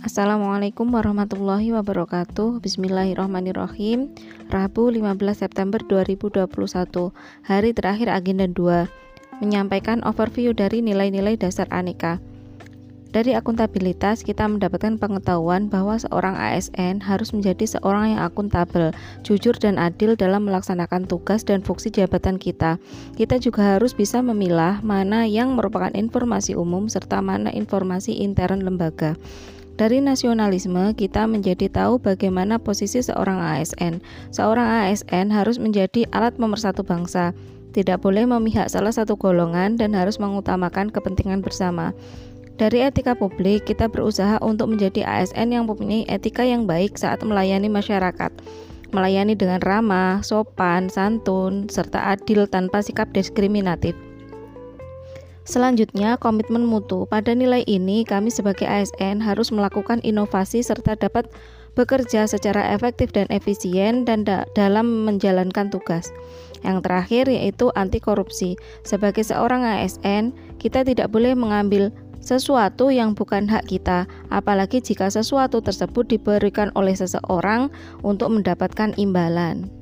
Assalamualaikum warahmatullahi wabarakatuh Bismillahirrahmanirrahim Rabu 15 September 2021 Hari terakhir agenda 2 Menyampaikan overview dari nilai-nilai dasar aneka dari akuntabilitas, kita mendapatkan pengetahuan bahwa seorang ASN harus menjadi seorang yang akuntabel, jujur dan adil dalam melaksanakan tugas dan fungsi jabatan kita. Kita juga harus bisa memilah mana yang merupakan informasi umum serta mana informasi intern lembaga. Dari nasionalisme, kita menjadi tahu bagaimana posisi seorang ASN. Seorang ASN harus menjadi alat pemersatu bangsa, tidak boleh memihak salah satu golongan dan harus mengutamakan kepentingan bersama. Dari etika publik, kita berusaha untuk menjadi ASN yang mempunyai etika yang baik saat melayani masyarakat. Melayani dengan ramah, sopan, santun, serta adil tanpa sikap diskriminatif. Selanjutnya, komitmen mutu. Pada nilai ini, kami sebagai ASN harus melakukan inovasi serta dapat bekerja secara efektif dan efisien dan da dalam menjalankan tugas. Yang terakhir yaitu anti korupsi. Sebagai seorang ASN, kita tidak boleh mengambil sesuatu yang bukan hak kita, apalagi jika sesuatu tersebut diberikan oleh seseorang untuk mendapatkan imbalan.